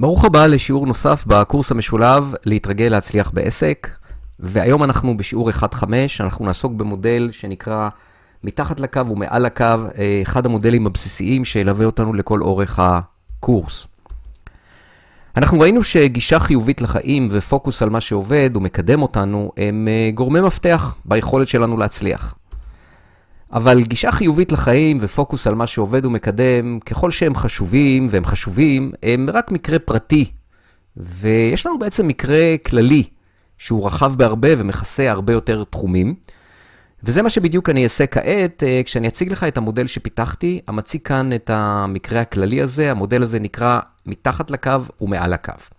ברוך הבא לשיעור נוסף בקורס המשולב להתרגל להצליח בעסק, והיום אנחנו בשיעור 1.5, אנחנו נעסוק במודל שנקרא מתחת לקו ומעל הקו, אה, אחד המודלים הבסיסיים שילווה אותנו לכל אורך הקורס. אנחנו ראינו שגישה חיובית לחיים ופוקוס על מה שעובד ומקדם אותנו הם אה, גורמי מפתח ביכולת שלנו להצליח. אבל גישה חיובית לחיים ופוקוס על מה שעובד ומקדם, ככל שהם חשובים, והם חשובים, הם רק מקרה פרטי. ויש לנו בעצם מקרה כללי, שהוא רחב בהרבה ומכסה הרבה יותר תחומים. וזה מה שבדיוק אני אעשה כעת, אה, כשאני אציג לך את המודל שפיתחתי, המציג כאן את המקרה הכללי הזה, המודל הזה נקרא מתחת לקו ומעל הקו.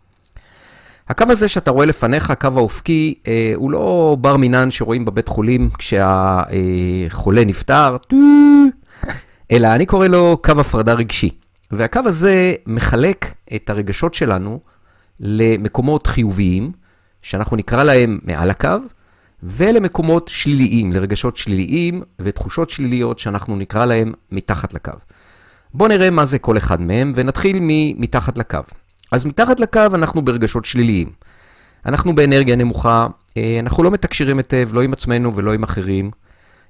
הקו הזה שאתה רואה לפניך, הקו האופקי, אה, הוא לא בר מינן שרואים בבית חולים כשהחולה נפטר, אלא אני קורא לו קו הפרדה רגשי. והקו הזה מחלק את הרגשות שלנו למקומות חיוביים, שאנחנו נקרא להם מעל הקו, ולמקומות שליליים, לרגשות שליליים ותחושות שליליות שאנחנו נקרא להם מתחת לקו. בואו נראה מה זה כל אחד מהם, ונתחיל ממתחת לקו. אז מתחת לקו אנחנו ברגשות שליליים. אנחנו באנרגיה נמוכה, אה, אנחנו לא מתקשרים היטב, לא עם עצמנו ולא עם אחרים.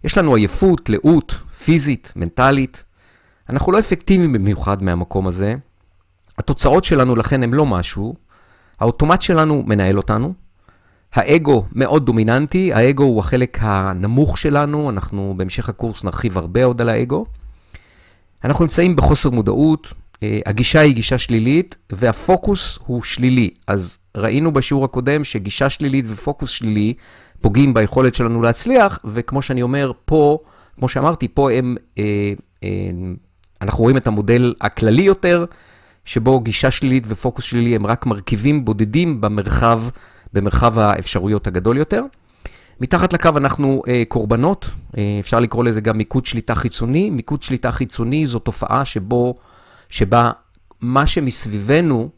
יש לנו עייפות, לאות, פיזית, מנטלית. אנחנו לא אפקטיביים במיוחד מהמקום הזה. התוצאות שלנו לכן הן לא משהו. האוטומט שלנו מנהל אותנו. האגו מאוד דומיננטי, האגו הוא החלק הנמוך שלנו, אנחנו בהמשך הקורס נרחיב הרבה עוד על האגו. אנחנו נמצאים בחוסר מודעות, הגישה היא גישה שלילית והפוקוס הוא שלילי. אז ראינו בשיעור הקודם שגישה שלילית ופוקוס שלילי פוגעים ביכולת שלנו להצליח, וכמו שאני אומר, פה, כמו שאמרתי, פה הם, אה, אה, אנחנו רואים את המודל הכללי יותר, שבו גישה שלילית ופוקוס שלילי הם רק מרכיבים בודדים במרחב, במרחב האפשרויות הגדול יותר. מתחת לקו אנחנו אה, קורבנות, אה, אפשר לקרוא לזה גם מיקוד שליטה חיצוני. מיקוד שליטה חיצוני זו תופעה שבו שבה מה שמסביבנו,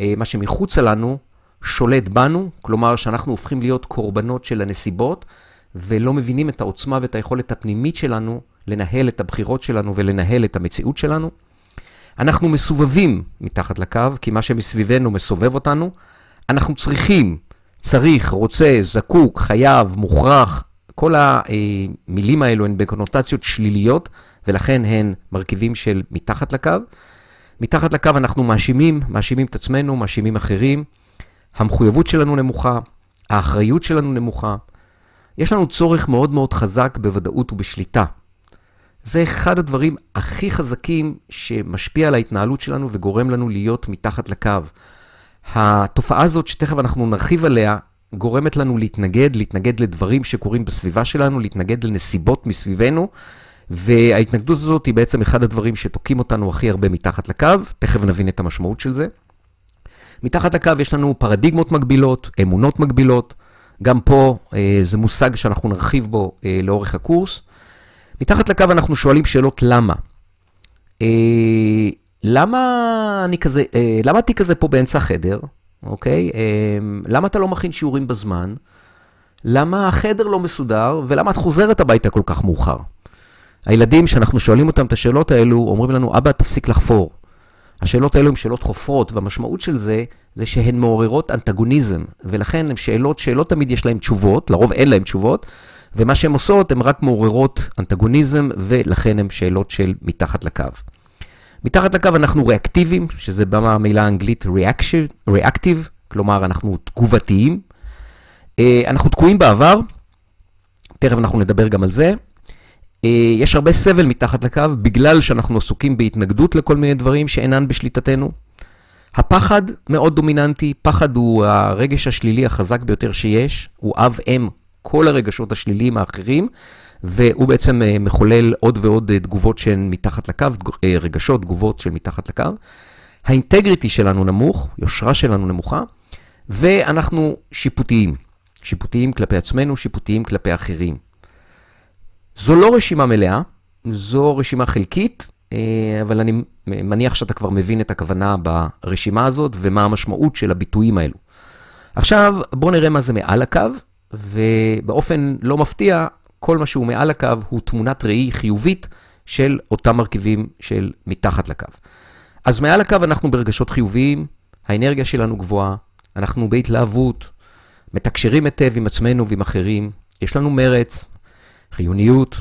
אה, מה שמחוצה לנו, שולט בנו, כלומר שאנחנו הופכים להיות קורבנות של הנסיבות, ולא מבינים את העוצמה ואת היכולת הפנימית שלנו לנהל את הבחירות שלנו ולנהל את המציאות שלנו. אנחנו מסובבים מתחת לקו, כי מה שמסביבנו מסובב אותנו. אנחנו צריכים, צריך, רוצה, זקוק, חייב, מוכרח, כל המילים האלו הן בקונוטציות שליליות, ולכן הן מרכיבים של מתחת לקו. מתחת לקו אנחנו מאשימים, מאשימים את עצמנו, מאשימים אחרים. המחויבות שלנו נמוכה, האחריות שלנו נמוכה. יש לנו צורך מאוד מאוד חזק בוודאות ובשליטה. זה אחד הדברים הכי חזקים שמשפיע על ההתנהלות שלנו וגורם לנו להיות מתחת לקו. התופעה הזאת, שתכף אנחנו נרחיב עליה, גורמת לנו להתנגד, להתנגד לדברים שקורים בסביבה שלנו, להתנגד לנסיבות מסביבנו, וההתנגדות הזאת היא בעצם אחד הדברים שתוקעים אותנו הכי הרבה מתחת לקו, תכף נבין את המשמעות של זה. מתחת לקו יש לנו פרדיגמות מגבילות, אמונות מגבילות, גם פה אה, זה מושג שאנחנו נרחיב בו אה, לאורך הקורס. מתחת לקו אנחנו שואלים שאלות למה. אה, למה אני כזה, אה, למה התיק כזה פה באמצע החדר, אוקיי? אה, למה אתה לא מכין שיעורים בזמן? למה החדר לא מסודר? ולמה את חוזרת הביתה כל כך מאוחר? הילדים, כשאנחנו שואלים אותם את השאלות האלו, אומרים לנו, אבא, תפסיק לחפור. השאלות האלו הן שאלות חופרות, והמשמעות של זה, זה שהן מעוררות אנטגוניזם, ולכן הן שאלות שלא תמיד יש להן תשובות, לרוב אין להן תשובות, ומה שהן עושות, הן רק מעוררות אנטגוניזם, ולכן הן שאלות של מתחת לקו. מתחת לקו אנחנו ריאקטיביים, שזה בא מהמילה האנגלית ריאקטיב, כלומר אנחנו תגובתיים. אה, אנחנו תקועים בעבר, תכף אנחנו נדבר גם על זה. אה, יש הרבה סבל מתחת לקו בגלל שאנחנו עסוקים בהתנגדות לכל מיני דברים שאינן בשליטתנו. הפחד מאוד דומיננטי, פחד הוא הרגש השלילי החזק ביותר שיש, הוא אב-אם כל הרגשות השליליים האחרים, והוא בעצם אה, מחולל עוד ועוד אה, תגובות שהן מתחת לקו, רגשות, תגובות של מתחת לקו. האינטגריטי שלנו נמוך, יושרה שלנו נמוכה, ואנחנו שיפוטיים. שיפוטיים כלפי עצמנו, שיפוטיים כלפי אחרים. זו לא רשימה מלאה, זו רשימה חלקית, אה, אבל אני מניח שאתה כבר מבין את הכוונה ברשימה הזאת ומה המשמעות של הביטויים האלו. עכשיו בואו נראה מה זה מעל הקו, ובאופן לא מפתיע, כל מה שהוא מעל הקו הוא תמונת ראי חיובית של אותם מרכיבים של מתחת לקו. אז מעל הקו אנחנו ברגשות חיוביים, האנרגיה שלנו גבוהה, אנחנו בהתלהבות, מתקשרים היטב עם עצמנו ועם אחרים, יש לנו מרץ, חיוניות,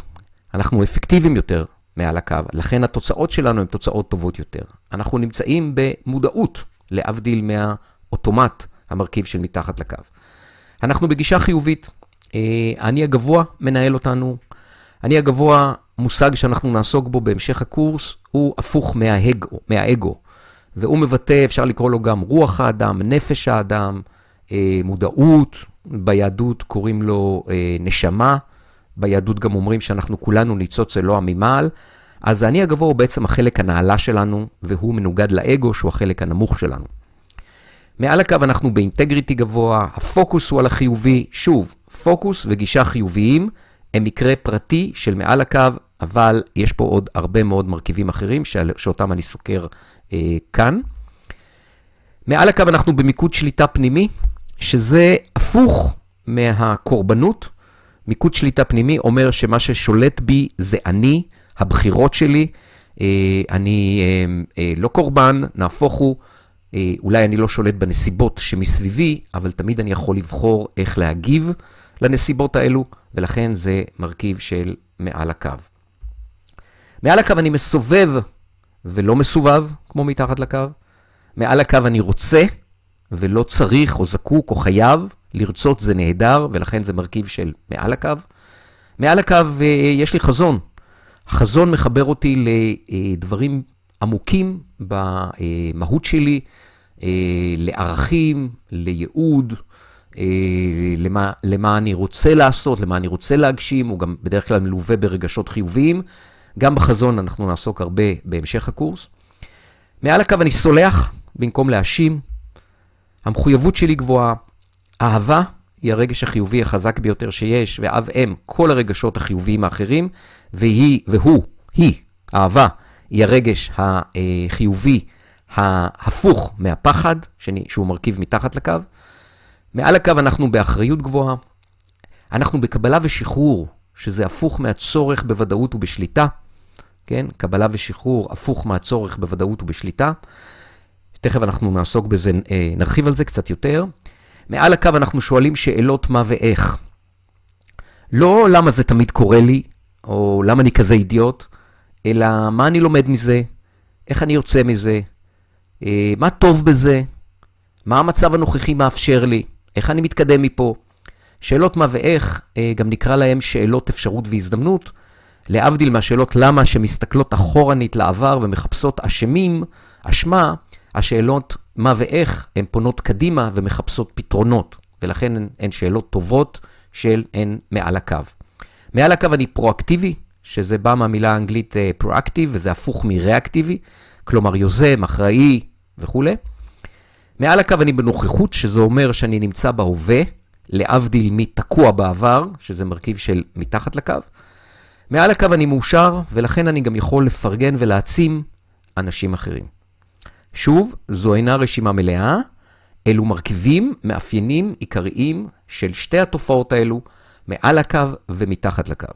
אנחנו אפקטיביים יותר מעל הקו, לכן התוצאות שלנו הן תוצאות טובות יותר. אנחנו נמצאים במודעות, להבדיל מהאוטומט, המרכיב של מתחת לקו. אנחנו בגישה חיובית. אני הגבוה מנהל אותנו. אני הגבוה, מושג שאנחנו נעסוק בו בהמשך הקורס, הוא הפוך מהאגו, מהאגו. והוא מבטא, אפשר לקרוא לו גם רוח האדם, נפש האדם, מודעות, ביהדות קוראים לו נשמה, ביהדות גם אומרים שאנחנו כולנו ניצוץ אלוה ממעל. אז האני הגבוה הוא בעצם החלק הנעלה שלנו, והוא מנוגד לאגו, שהוא החלק הנמוך שלנו. מעל הקו אנחנו באינטגריטי גבוה, הפוקוס הוא על החיובי. שוב, פוקוס וגישה חיוביים הם מקרה פרטי של מעל הקו, אבל יש פה עוד הרבה מאוד מרכיבים אחרים שאותם אני סוקר אה, כאן. מעל הקו אנחנו במיקוד שליטה פנימי, שזה הפוך מהקורבנות. מיקוד שליטה פנימי אומר שמה ששולט בי זה אני, הבחירות שלי. אה, אני אה, אה, לא קורבן, נהפוך הוא. אולי אני לא שולט בנסיבות שמסביבי, אבל תמיד אני יכול לבחור איך להגיב לנסיבות האלו, ולכן זה מרכיב של מעל הקו. מעל הקו אני מסובב ולא מסובב, כמו מתחת לקו. מעל הקו אני רוצה ולא צריך או זקוק או חייב. לרצות זה נהדר, ולכן זה מרכיב של מעל הקו. מעל הקו יש לי חזון. החזון מחבר אותי לדברים עמוקים במהות שלי, לערכים, לייעוד, למה, למה אני רוצה לעשות, למה אני רוצה להגשים, הוא גם בדרך כלל מלווה ברגשות חיוביים. גם בחזון אנחנו נעסוק הרבה בהמשך הקורס. מעל הקו אני סולח במקום להאשים. המחויבות שלי גבוהה. אהבה היא הרגש החיובי החזק ביותר שיש, ואב אם כל הרגשות החיוביים האחרים, והיא, והוא, היא, אהבה, היא הרגש החיובי ההפוך מהפחד, שהוא מרכיב מתחת לקו. מעל הקו אנחנו באחריות גבוהה, אנחנו בקבלה ושחרור, שזה הפוך מהצורך בוודאות ובשליטה. כן? קבלה ושחרור הפוך מהצורך בוודאות ובשליטה. תכף אנחנו נעסוק בזה, אה, נרחיב על זה קצת יותר. מעל הקו אנחנו שואלים שאלות מה ואיך. לא למה זה תמיד קורה לי, או למה אני כזה אידיוט, אלא מה אני לומד מזה, איך אני יוצא מזה, אה, מה טוב בזה, מה המצב הנוכחי מאפשר לי, איך אני מתקדם מפה. שאלות מה ואיך, אה, גם נקרא להם שאלות אפשרות והזדמנות, להבדיל מהשאלות למה שמסתכלות אחורנית לעבר ומחפשות אשמים, אשמה, השאלות מה ואיך הן פונות קדימה ומחפשות פתרונות, ולכן הן, הן שאלות טובות של הן מעל הקו. מעל הקו אני פרואקטיבי, שזה בא מהמילה האנגלית פרואקטיב, וזה הפוך מריאקטיבי, כלומר יוזם, אחראי וכולי. מעל הקו אני בנוכחות, שזה אומר שאני נמצא בהווה, להבדיל מתקוע בעבר, שזה מרכיב של מתחת לקו. מעל הקו אני מאושר, ולכן אני גם יכול לפרגן ולהעצים אנשים אחרים. שוב, זו אינה רשימה מלאה, אלו מרכיבים, מאפיינים עיקריים של שתי התופעות האלו, מעל הקו ומתחת לקו.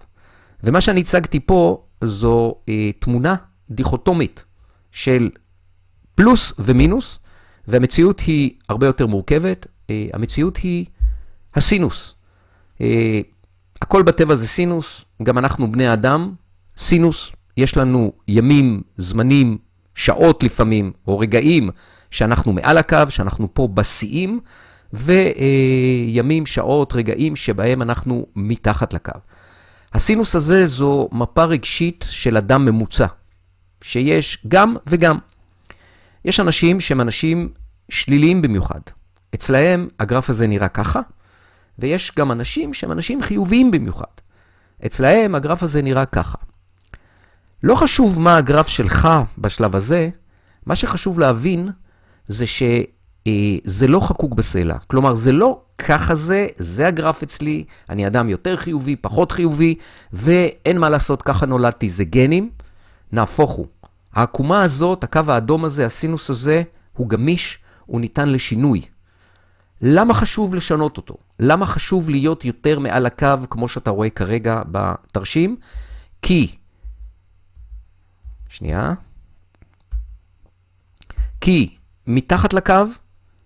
ומה שאני הצגתי פה זו אה, תמונה דיכוטומית של פלוס ומינוס, והמציאות היא הרבה יותר מורכבת. אה, המציאות היא הסינוס. אה, הכל בטבע זה סינוס, גם אנחנו בני אדם, סינוס, יש לנו ימים, זמנים, שעות לפעמים, או רגעים שאנחנו מעל הקו, שאנחנו פה בשיאים, וימים, שעות, רגעים שבהם אנחנו מתחת לקו. הסינוס הזה זו מפה רגשית של אדם ממוצע, שיש גם וגם. יש אנשים שהם אנשים שליליים במיוחד. אצלהם הגרף הזה נראה ככה, ויש גם אנשים שהם אנשים חיוביים במיוחד. אצלהם הגרף הזה נראה ככה. לא חשוב מה הגרף שלך בשלב הזה, מה שחשוב להבין זה שזה לא חקוק בסלע. כלומר, זה לא ככה זה, זה הגרף אצלי, אני אדם יותר חיובי, פחות חיובי, ואין מה לעשות, ככה נולדתי, זה גנים. נהפוך הוא. העקומה הזאת, הקו האדום הזה, הסינוס הזה, הוא גמיש, הוא ניתן לשינוי. למה חשוב לשנות אותו? למה חשוב להיות יותר מעל הקו, כמו שאתה רואה כרגע בתרשים? כי שנייה. כי מתחת לקו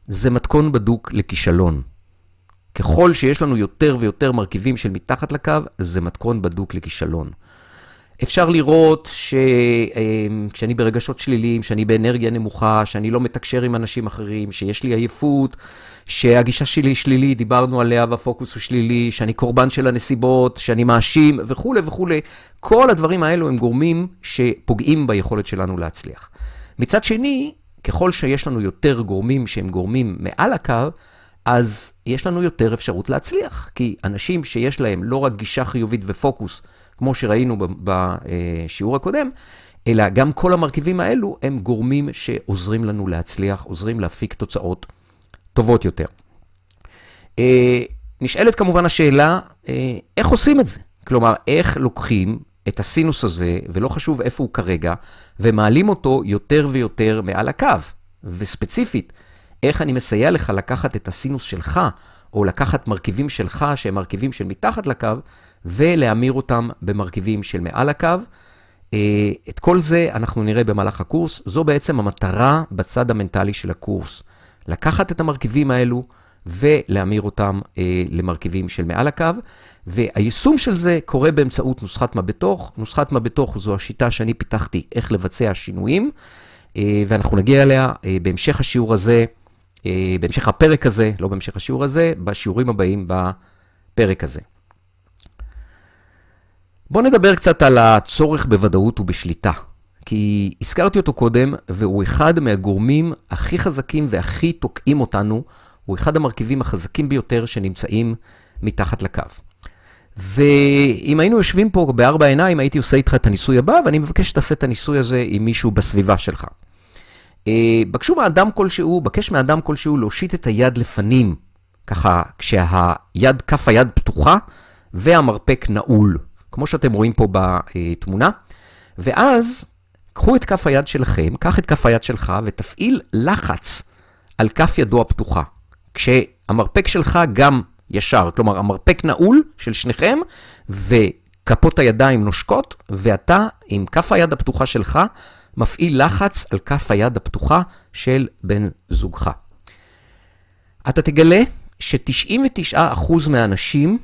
זה מתכון בדוק לכישלון. ככל שיש לנו יותר ויותר מרכיבים של מתחת לקו, זה מתכון בדוק לכישלון. אפשר לראות שכשאני אמ, ברגשות שליליים, שאני באנרגיה נמוכה, שאני לא מתקשר עם אנשים אחרים, שיש לי עייפות, שהגישה שלי שלילית, דיברנו עליה והפוקוס הוא שלילי, שאני קורבן של הנסיבות, שאני מאשים וכולי וכולי, כל הדברים האלו הם גורמים שפוגעים ביכולת שלנו להצליח. מצד שני, ככל שיש לנו יותר גורמים שהם גורמים מעל הקו, אז יש לנו יותר אפשרות להצליח. כי אנשים שיש להם לא רק גישה חיובית ופוקוס, כמו שראינו בשיעור הקודם, אלא גם כל המרכיבים האלו הם גורמים שעוזרים לנו להצליח, עוזרים להפיק תוצאות טובות יותר. אה, נשאלת כמובן השאלה, אה, איך עושים את זה? כלומר, איך לוקחים את הסינוס הזה, ולא חשוב איפה הוא כרגע, ומעלים אותו יותר ויותר מעל הקו. וספציפית, איך אני מסייע לך לקחת את הסינוס שלך, או לקחת מרכיבים שלך שהם מרכיבים של מתחת לקו, ולהמיר אותם במרכיבים של מעל הקו. אה, את כל זה אנחנו נראה במהלך הקורס. זו בעצם המטרה בצד המנטלי של הקורס. לקחת את המרכיבים האלו ולהמיר אותם אה, למרכיבים של מעל הקו. והיישום של זה קורה באמצעות נוסחת מה בתוך. נוסחת מה בתוך זו השיטה שאני פיתחתי איך לבצע שינויים, אה, ואנחנו נגיע אליה אה, בהמשך השיעור הזה, אה, בהמשך הפרק הזה, לא בהמשך השיעור הזה, בשיעורים הבאים בפרק הזה. בואו נדבר קצת על הצורך בוודאות ובשליטה, כי הזכרתי אותו קודם, והוא אחד מהגורמים הכי חזקים והכי תוקעים אותנו, הוא אחד המרכיבים החזקים ביותר שנמצאים מתחת לקו. ואם היינו יושבים פה בארבע עיניים, הייתי עושה איתך את הניסוי הבא, ואני מבקש שתעשה את הניסוי הזה עם מישהו בסביבה שלך. אה, בקשו מאדם כלשהו, בקש מאדם כלשהו להושיט את היד לפנים, ככה כשהיד, כף היד פתוחה והמרפק נעול. כמו שאתם רואים פה בתמונה. ואז קחו את כף היד שלכם, קח את כף היד שלך ותפעיל לחץ על כף ידו הפתוחה. כשהמרפק שלך גם ישר, כלומר המרפק נעול של שניכם, וכפות הידיים נושקות, ואתה עם כף היד הפתוחה שלך מפעיל לחץ על כף היד הפתוחה של בן זוגך. אתה תגלה ש-99% מהאנשים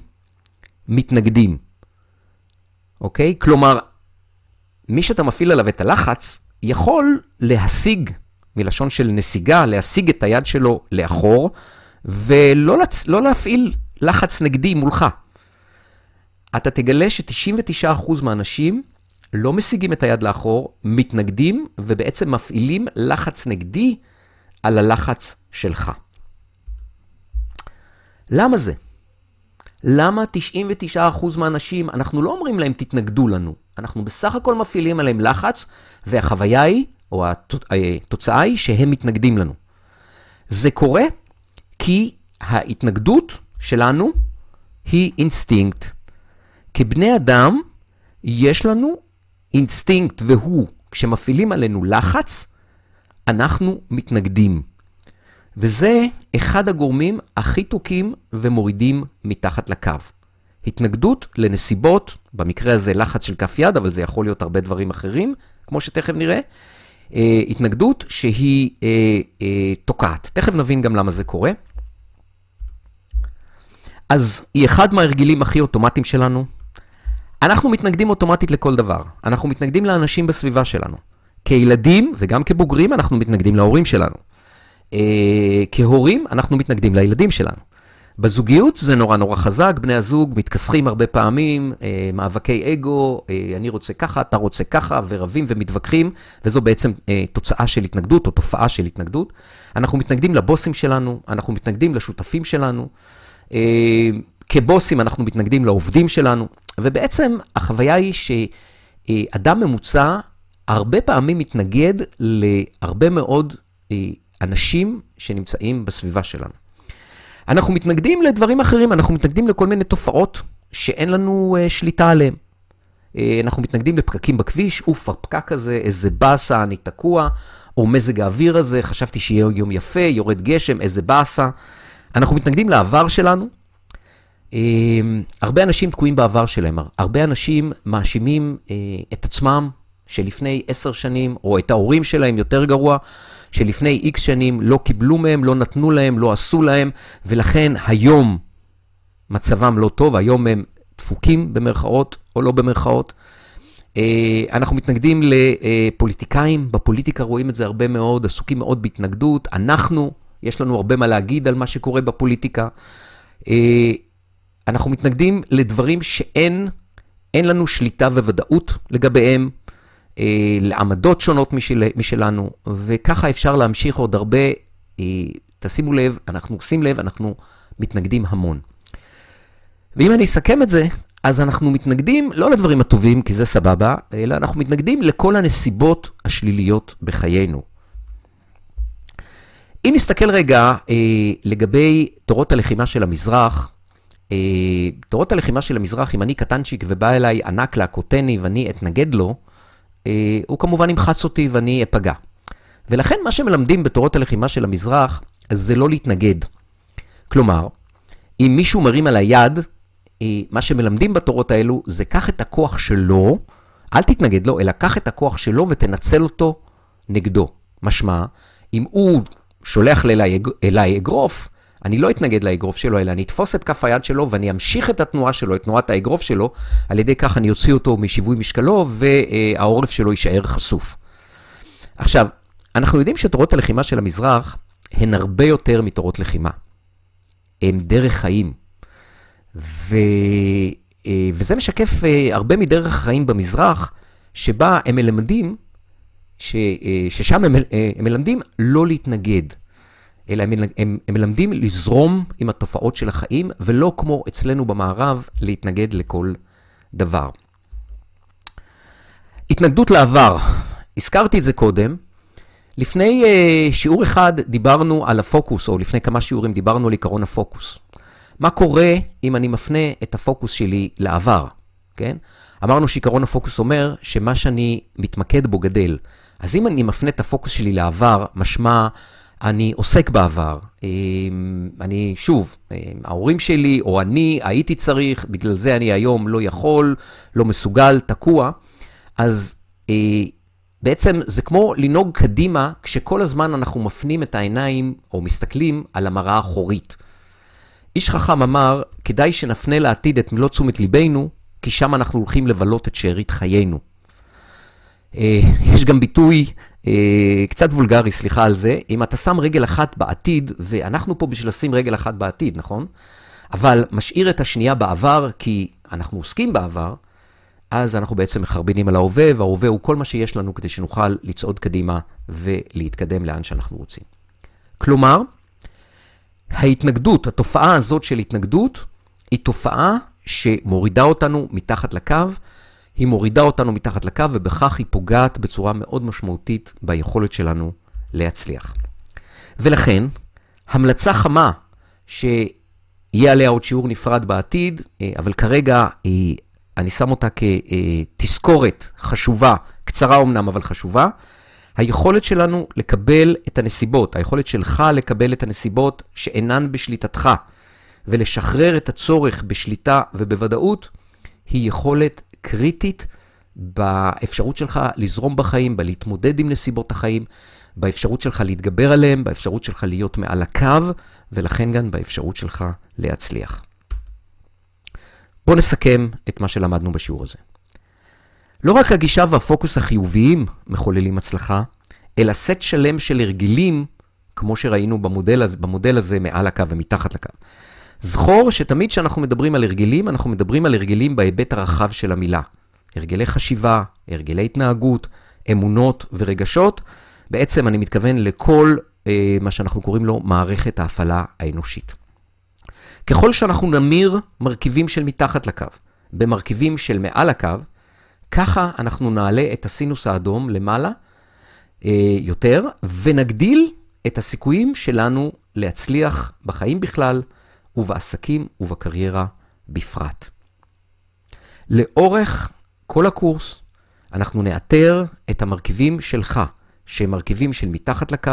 מתנגדים. אוקיי? כלומר, מי שאתה מפעיל עליו את הלחץ, יכול להשיג, מלשון של נסיגה, להשיג את היד שלו לאחור, ולא לצ... לא להפעיל לחץ נגדי מולך. אתה תגלה ש-99% מהאנשים לא משיגים את היד לאחור, מתנגדים ובעצם מפעילים לחץ נגדי על הלחץ שלך. למה זה? למה 99% מהאנשים, אנחנו לא אומרים להם תתנגדו לנו, אנחנו בסך הכל מפעילים עליהם לחץ, והחוויה היא, או התוצאה היא, שהם מתנגדים לנו. זה קורה כי ההתנגדות שלנו היא אינסטינקט. כבני אדם, יש לנו אינסטינקט, והוא, כשמפעילים עלינו לחץ, אנחנו מתנגדים. וזה אחד הגורמים הכי תוקעים ומורידים מתחת לקו. התנגדות לנסיבות, במקרה הזה לחץ של כף יד, אבל זה יכול להיות הרבה דברים אחרים, כמו שתכף נראה. אה, התנגדות שהיא אה, אה, תוקעת. תכף נבין גם למה זה קורה. אז היא אחד מההרגלים הכי אוטומטיים שלנו. אנחנו מתנגדים אוטומטית לכל דבר. אנחנו מתנגדים לאנשים בסביבה שלנו. כילדים וגם כבוגרים אנחנו מתנגדים להורים שלנו. אה, כהורים, אנחנו מתנגדים לילדים שלנו. בזוגיות זה נורא נורא חזק, בני הזוג מתכסחים הרבה פעמים, אה, מאבקי אגו, אה, אני רוצה ככה, אתה רוצה ככה, ורבים ומתווכחים, וזו בעצם אה, תוצאה של התנגדות או תופעה של התנגדות. אנחנו מתנגדים לבוסים שלנו, אנחנו מתנגדים לשותפים שלנו. אה, כבוסים אנחנו מתנגדים לעובדים שלנו, ובעצם החוויה היא שאדם ממוצע הרבה פעמים מתנגד להרבה מאוד אה, אנשים שנמצאים בסביבה שלנו. אנחנו מתנגדים לדברים אחרים, אנחנו מתנגדים לכל מיני תופעות שאין לנו uh, שליטה עליהן. Uh, אנחנו מתנגדים לפקקים בכביש, אוף, הפקק הזה, איזה באסה, אני תקוע, או מזג האוויר הזה, חשבתי שיהיה יום יפה, יורד גשם, איזה באסה. אנחנו מתנגדים לעבר שלנו. Uh, הרבה אנשים תקועים בעבר שלהם, הרבה אנשים מאשימים uh, את עצמם שלפני עשר שנים, או את ההורים שלהם יותר גרוע, שלפני איקס שנים לא קיבלו מהם, לא נתנו להם, לא עשו להם, ולכן היום מצבם לא טוב, היום הם דפוקים במרכאות או לא במרכאות. אה, אנחנו מתנגדים לפוליטיקאים, בפוליטיקה רואים את זה הרבה מאוד, עסוקים מאוד בהתנגדות. אנחנו, יש לנו הרבה מה להגיד על מה שקורה בפוליטיקה. אה, אנחנו מתנגדים לדברים שאין אין לנו שליטה וודאות לגביהם, לעמדות שונות משל, משלנו, וככה אפשר להמשיך עוד הרבה. תשימו לב, אנחנו עושים לב, אנחנו מתנגדים המון. ואם אני אסכם את זה, אז אנחנו מתנגדים לא לדברים הטובים, כי זה סבבה, אלא אנחנו מתנגדים לכל הנסיבות השליליות בחיינו. אם נסתכל רגע אה, לגבי תורות הלחימה של המזרח, אה, תורות הלחימה של המזרח, אם אני קטנצ'יק ובא אליי ענק להכותני ואני אתנגד לו, אה, הוא כמובן ימחץ אותי ואני אפגע. ולכן מה שמלמדים בתורות הלחימה של המזרח זה לא להתנגד. כלומר, אם מישהו מרים על היד, אה, מה שמלמדים בתורות האלו זה קח את הכוח שלו, אל תתנגד לו, אלא קח את הכוח שלו ותנצל אותו נגדו. משמע, אם הוא שולח אליי, אליי אגרוף, אני לא אתנגד לאגרוף שלו, אלא אני אתפוס את כף היד שלו ואני אמשיך את התנועה שלו, את תנועת האגרוף שלו, על ידי כך אני אוציא אותו משיווי משקלו והעורף שלו יישאר חשוף. עכשיו, אנחנו יודעים שתורות הלחימה של המזרח הן הרבה יותר מתורות לחימה. הן דרך חיים. ו... אה, וזה משקף אה, הרבה מדרך החיים במזרח, שבה הם מלמדים, ש... אה, ששם הם, הם מלמדים לא להתנגד, אלא הם, הם, הם מלמדים לזרום עם התופעות של החיים, ולא כמו אצלנו במערב, להתנגד לכל דבר. התנגדות לעבר, הזכרתי את זה קודם. לפני uh, שיעור אחד דיברנו על הפוקוס, או לפני כמה שיעורים דיברנו על עיקרון הפוקוס. מה קורה אם אני מפנה את הפוקוס שלי לעבר, כן? אמרנו שעיקרון הפוקוס אומר שמה שאני מתמקד בו גדל. אז אם אני מפנה את הפוקוס שלי לעבר, משמע אני עוסק בעבר. אמ, אני, שוב, אמ, ההורים שלי או אני הייתי צריך, בגלל זה אני היום לא יכול, לא מסוגל, תקוע. אז אה, בעצם זה כמו לנהוג קדימה, כשכל הזמן אנחנו מפנים את העיניים או מסתכלים על המראה האחורית. איש חכם אמר, כדאי שנפנה לעתיד את מלוא תשומת ליבנו, כי שם אנחנו הולכים לבלות את שארית חיינו. אה, יש גם ביטוי קצת וולגרי, סליחה על זה, אם אתה שם רגל אחת בעתיד, ואנחנו פה בשביל לשים רגל אחת בעתיד, נכון? אבל משאיר את השנייה בעבר, כי אנחנו עוסקים בעבר, אז אנחנו בעצם מחרבנים על ההווה, וההווה הוא כל מה שיש לנו כדי שנוכל לצעוד קדימה ולהתקדם לאן שאנחנו רוצים. כלומר, ההתנגדות, התופעה הזאת של התנגדות, היא תופעה שמורידה אותנו מתחת לקו, היא מורידה אותנו מתחת לקו, ובכך היא פוגעת בצורה מאוד משמעותית ביכולת שלנו להצליח. ולכן, המלצה חמה, שיהיה עליה עוד שיעור נפרד בעתיד, אה, אבל כרגע אני שם אותה כתזכורת חשובה, קצרה אמנם, אבל חשובה, היכולת שלנו לקבל את הנסיבות, היכולת שלך לקבל את הנסיבות שאינן בשליטתך, ולשחרר את הצורך בשליטה ובוודאות, היא יכולת קריטית באפשרות שלך לזרום בחיים, בלהתמודד עם נסיבות החיים, באפשרות שלך להתגבר עליהם, באפשרות שלך להיות מעל הקו, ולכן גם באפשרות שלך להצליח. בואו נסכם את מה שלמדנו בשיעור הזה. לא רק הגישה והפוקוס החיוביים מחוללים הצלחה, אלא סט שלם של הרגלים, כמו שראינו במודל הזה, במודל הזה מעל הקו ומתחת לקו. זכור שתמיד כשאנחנו מדברים על הרגלים, אנחנו מדברים על הרגלים בהיבט הרחב של המילה. הרגלי חשיבה, הרגלי התנהגות, אמונות ורגשות. בעצם אני מתכוון לכל אה, מה שאנחנו קוראים לו מערכת ההפעלה האנושית. ככל שאנחנו נמיר מרכיבים של מתחת לקו במרכיבים של מעל הקו, ככה אנחנו נעלה את הסינוס האדום למעלה אה, יותר, ונגדיל את הסיכויים שלנו להצליח בחיים בכלל, ובעסקים ובקריירה בפרט. לאורך כל הקורס אנחנו נאתר את המרכיבים שלך, שהם מרכיבים של מתחת לקו,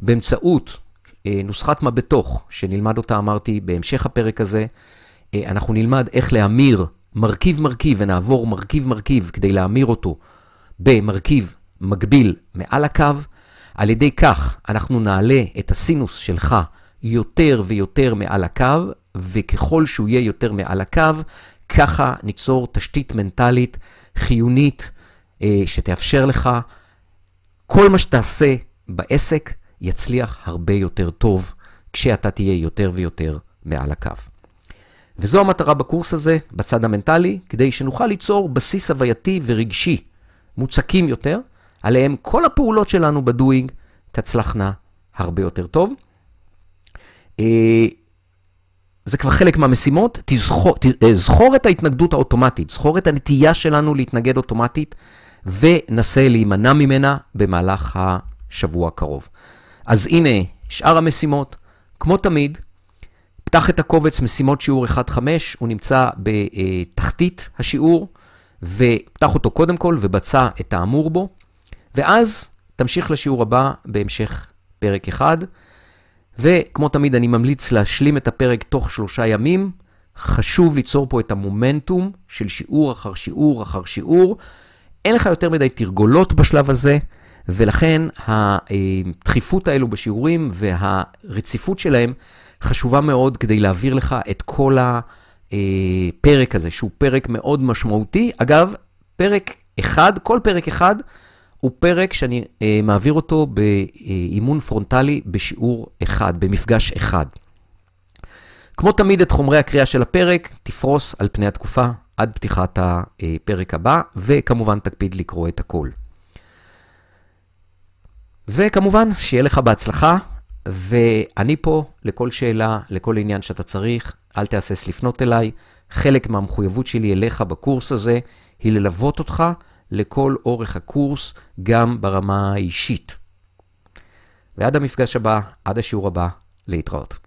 באמצעות אה, נוסחת מה בתוך, שנלמד אותה, אמרתי, בהמשך הפרק הזה. אה, אנחנו נלמד איך להמיר מרכיב-מרכיב ונעבור מרכיב-מרכיב כדי להמיר אותו במרכיב מקביל מעל הקו. על ידי כך אנחנו נעלה את הסינוס שלך יותר ויותר מעל הקו, וככל שהוא יהיה יותר מעל הקו, ככה ניצור תשתית מנטלית חיונית אה, שתאפשר לך, כל מה שתעשה בעסק יצליח הרבה יותר טוב כשאתה תהיה יותר ויותר מעל הקו. וזו המטרה בקורס הזה, בצד המנטלי, כדי שנוכל ליצור בסיס הווייתי ורגשי מוצקים יותר, עליהם כל הפעולות שלנו בדואינג תצלחנה הרבה יותר טוב. אה, זה כבר חלק מהמשימות, תזכור, אה, זכור את ההתנגדות האוטומטית, זכור את הנטייה שלנו להתנגד אוטומטית, ונסה להימנע ממנה במהלך השבוע הקרוב. אז הנה שאר המשימות, כמו תמיד, פתח את הקובץ משימות שיעור 1-5, הוא נמצא בתחתית השיעור, ופתח אותו קודם כל ובצע את האמור בו, ואז תמשיך לשיעור הבא בהמשך פרק 1. וכמו תמיד, אני ממליץ להשלים את הפרק תוך שלושה ימים. חשוב ליצור פה את המומנטום של שיעור אחר שיעור אחר שיעור. אין לך יותר מדי תרגולות בשלב הזה, ולכן הדחיפות האלו בשיעורים והרציפות שלהם חשובה מאוד כדי להעביר לך את כל הפרק הזה, שהוא פרק מאוד משמעותי. אגב, פרק אחד, כל פרק אחד, הוא פרק שאני אה, מעביר אותו באימון פרונטלי בשיעור אחד, במפגש אחד. כמו תמיד את חומרי הקריאה של הפרק תפרוס על פני התקופה עד פתיחת הפרק הבא, וכמובן תקפיד לקרוא את הכל. וכמובן, שיהיה לך בהצלחה, ואני פה לכל שאלה, לכל עניין שאתה צריך, אל תהסס לפנות אליי. חלק מהמחויבות שלי אליך בקורס הזה היא ללוות אותך לכל אורך הקורס, גם ברמה האישית. ועד המפגש הבא, עד השיעור הבא, להתראות.